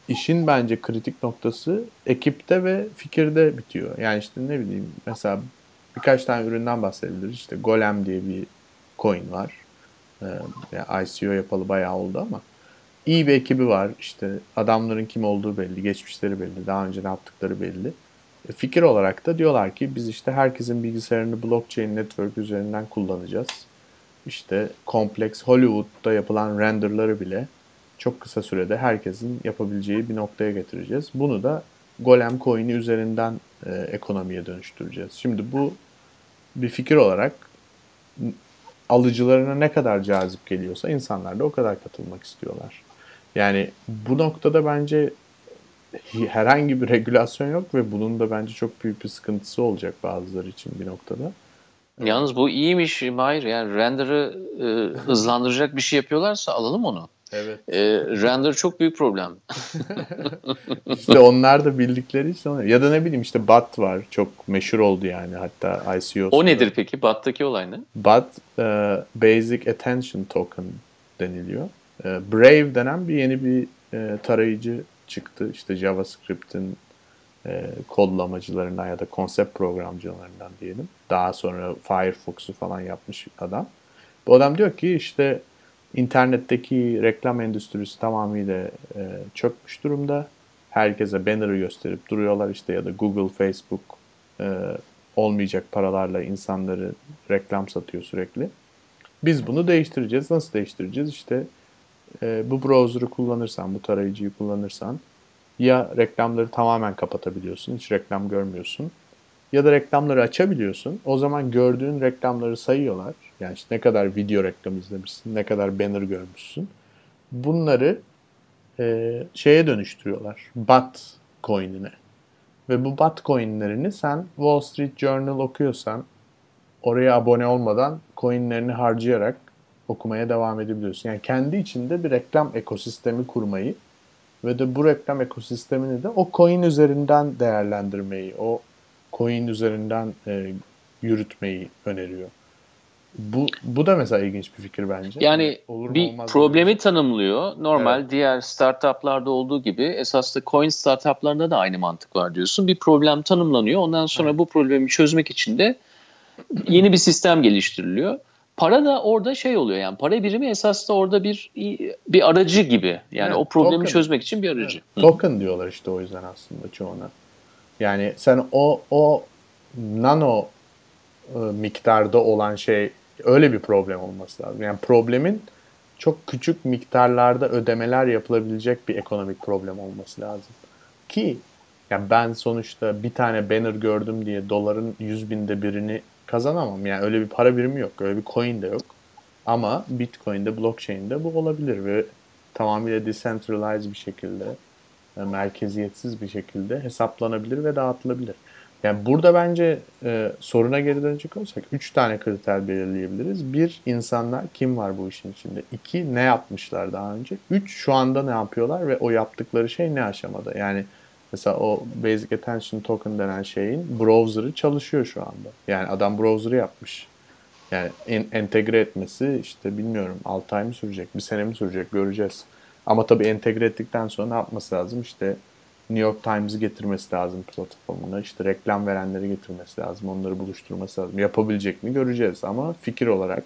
işin bence kritik noktası ekipte ve fikirde bitiyor. Yani işte ne bileyim mesela birkaç tane üründen bahsedilir. İşte Golem diye bir coin var. Ee, yani ICO yapalı bayağı oldu ama iyi bir ekibi var. İşte adamların kim olduğu belli, geçmişleri belli, daha önce ne yaptıkları belli. E, fikir olarak da diyorlar ki biz işte herkesin bilgisayarını blockchain network üzerinden kullanacağız. İşte kompleks Hollywood'da yapılan renderları bile çok kısa sürede herkesin yapabileceği bir noktaya getireceğiz. Bunu da Golem coin'i üzerinden e, ekonomiye dönüştüreceğiz. Şimdi bu bir fikir olarak alıcılarına ne kadar cazip geliyorsa insanlar da o kadar katılmak istiyorlar. Yani bu noktada bence herhangi bir regülasyon yok ve bunun da bence çok büyük bir sıkıntısı olacak bazıları için bir noktada. Yalnız bu iyiymiş Mahir. Yani render'ı e, [LAUGHS] hızlandıracak bir şey yapıyorlarsa alalım onu. Evet. E, render çok büyük problem. [LAUGHS] İşte onlar da bildikleri için oluyor. Ya da ne bileyim işte BAT var. Çok meşhur oldu yani hatta ICO. O nedir peki? BAT'taki olay ne? BAT e, Basic Attention Token deniliyor. E, Brave denen bir yeni bir e, tarayıcı çıktı. İşte JavaScript'in e, kodlamacılarından ya da konsept programcılarından diyelim. Daha sonra Firefox'u falan yapmış adam. Bu adam diyor ki işte internetteki reklam endüstrisi tamamıyla e, çökmüş durumda. Herkese banner'ı gösterip duruyorlar işte ya da Google, Facebook e, olmayacak paralarla insanları reklam satıyor sürekli. Biz bunu değiştireceğiz. Nasıl değiştireceğiz? İşte e, bu browser'ı kullanırsan, bu tarayıcıyı kullanırsan ya reklamları tamamen kapatabiliyorsun, hiç reklam görmüyorsun. Ya da reklamları açabiliyorsun. O zaman gördüğün reklamları sayıyorlar. Yani işte ne kadar video reklam izlemişsin, ne kadar banner görmüşsün. Bunları e, şeye dönüştürüyorlar. BAT coin'ine. Ve bu BAT coin'lerini sen Wall Street Journal okuyorsan oraya abone olmadan coin'lerini harcayarak okumaya devam edebiliyorsun. Yani kendi içinde bir reklam ekosistemi kurmayı ve de bu reklam ekosistemini de o coin üzerinden değerlendirmeyi, o coin üzerinden e, yürütmeyi öneriyor. Bu bu da mesela ilginç bir fikir bence. Yani Olur bir problemi mi? tanımlıyor. Normal evet. diğer startuplarda olduğu gibi esas da coin startuplarında da aynı mantık var diyorsun. Bir problem tanımlanıyor. Ondan sonra evet. bu problemi çözmek için de yeni bir sistem geliştiriliyor. Para da orada şey oluyor yani para birimi esas da orada bir bir aracı gibi. Yani evet, o problemi token. çözmek için bir aracı. Evet. Token diyorlar işte o yüzden aslında çoğuna. Yani sen o o nano e, miktarda olan şey öyle bir problem olması lazım. Yani problemin çok küçük miktarlarda ödemeler yapılabilecek bir ekonomik problem olması lazım. Ki yani ben sonuçta bir tane banner gördüm diye doların yüz binde birini kazanamam. Yani öyle bir para birimi yok. Öyle bir coin de yok. Ama Bitcoin'de, blockchain'de bu olabilir ve tamamıyla decentralized bir şekilde, e, merkeziyetsiz bir şekilde hesaplanabilir ve dağıtılabilir. Yani burada bence e, soruna geri dönecek olsak 3 tane kriter belirleyebiliriz. Bir, insanlar kim var bu işin içinde? İki, ne yapmışlar daha önce? Üç, şu anda ne yapıyorlar ve o yaptıkları şey ne aşamada? Yani Mesela o Basic Attention Token denen şeyin browser'ı çalışıyor şu anda. Yani adam browser'ı yapmış. Yani en, entegre etmesi işte bilmiyorum 6 ay mı sürecek, bir sene mi sürecek göreceğiz. Ama tabii entegre ettikten sonra ne yapması lazım? İşte New York Times'ı getirmesi lazım platformuna. İşte reklam verenleri getirmesi lazım. Onları buluşturması lazım. Yapabilecek mi göreceğiz. Ama fikir olarak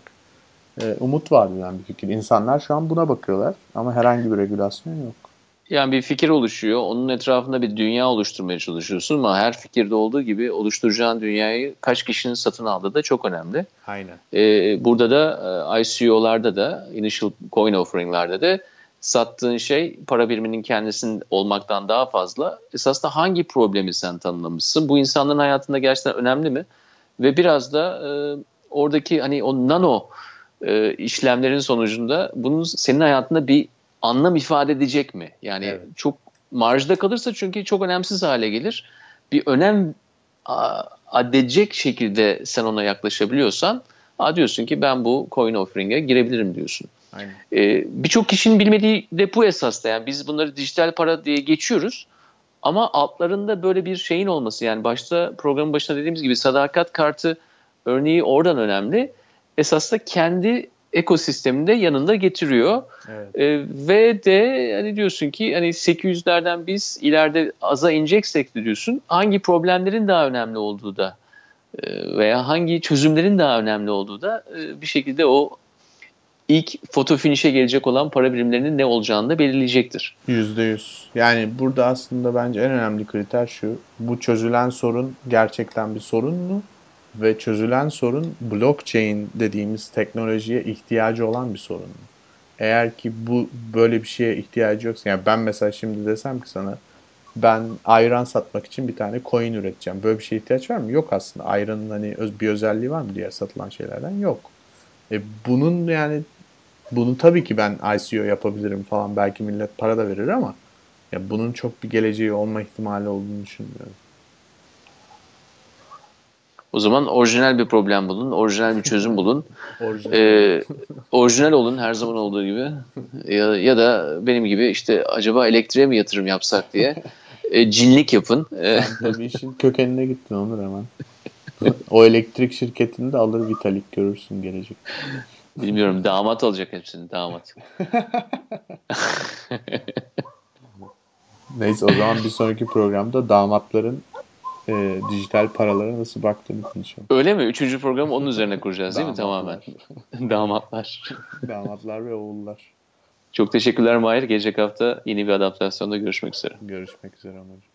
e, umut var yani bir fikir. İnsanlar şu an buna bakıyorlar. Ama herhangi bir regülasyon yok. Yani bir fikir oluşuyor. Onun etrafında bir dünya oluşturmaya çalışıyorsun ama her fikirde olduğu gibi oluşturacağın dünyayı kaç kişinin satın aldığı da çok önemli. Aynen. Ee, burada da e, ICO'larda da, initial coin offering'larda da sattığın şey para biriminin kendisinin olmaktan daha fazla. Esasında hangi problemi sen tanımlamışsın? Bu insanların hayatında gerçekten önemli mi? Ve biraz da e, oradaki hani o nano e, işlemlerin sonucunda bunun senin hayatında bir anlam ifade edecek mi? Yani evet. çok marjda kalırsa çünkü çok önemsiz hale gelir. Bir önem adedecek şekilde sen ona yaklaşabiliyorsan Aa diyorsun ki ben bu coin offering'e girebilirim diyorsun. Ee, Birçok kişinin bilmediği de bu esas da yani biz bunları dijital para diye geçiyoruz. Ama altlarında böyle bir şeyin olması yani başta programın başında dediğimiz gibi sadakat kartı örneği oradan önemli. Esas da kendi ekosisteminde yanında getiriyor. Evet. E, ve de hani diyorsun ki hani 800'lerden biz ileride aza ineceksek de diyorsun hangi problemlerin daha önemli olduğu da e, veya hangi çözümlerin daha önemli olduğu da e, bir şekilde o ilk foto finish'e gelecek olan para birimlerinin ne olacağını da belirleyecektir. Yüzde yüz. Yani burada aslında bence en önemli kriter şu. Bu çözülen sorun gerçekten bir sorun mu? Ve çözülen sorun blockchain dediğimiz teknolojiye ihtiyacı olan bir sorun. Eğer ki bu böyle bir şeye ihtiyacı yoksa yani ben mesela şimdi desem ki sana ben ayran satmak için bir tane coin üreteceğim. Böyle bir şeye ihtiyaç var mı? Yok aslında. Ayranın hani öz, bir özelliği var mı diğer satılan şeylerden? Yok. E bunun yani bunu tabii ki ben ICO yapabilirim falan. Belki millet para da verir ama ya bunun çok bir geleceği olma ihtimali olduğunu düşünmüyorum. O zaman orijinal bir problem bulun, orijinal bir çözüm bulun. [LAUGHS] Orijinal. Ee, orijinal olun her zaman olduğu gibi. Ya, ya da benim gibi işte acaba elektriğe mi yatırım yapsak diye [LAUGHS] e, cinlik yapın. Sen tabii [LAUGHS] işin kökenine gittin Onur hemen. o elektrik şirketini de alır Vitalik görürsün gelecek. bilmiyorum damat olacak hepsini damat. Neyse o zaman bir sonraki programda damatların e, dijital paralara nasıl baktığını konuşalım. Öyle mi? Üçüncü programı onun üzerine kuracağız değil mi [LAUGHS] tamamen? Damatlar. [LAUGHS] [LAUGHS] Damatlar. Ve oğullar. Çok teşekkürler Mahir. Gelecek hafta yeni bir adaptasyonda görüşmek üzere. Görüşmek üzere Onur.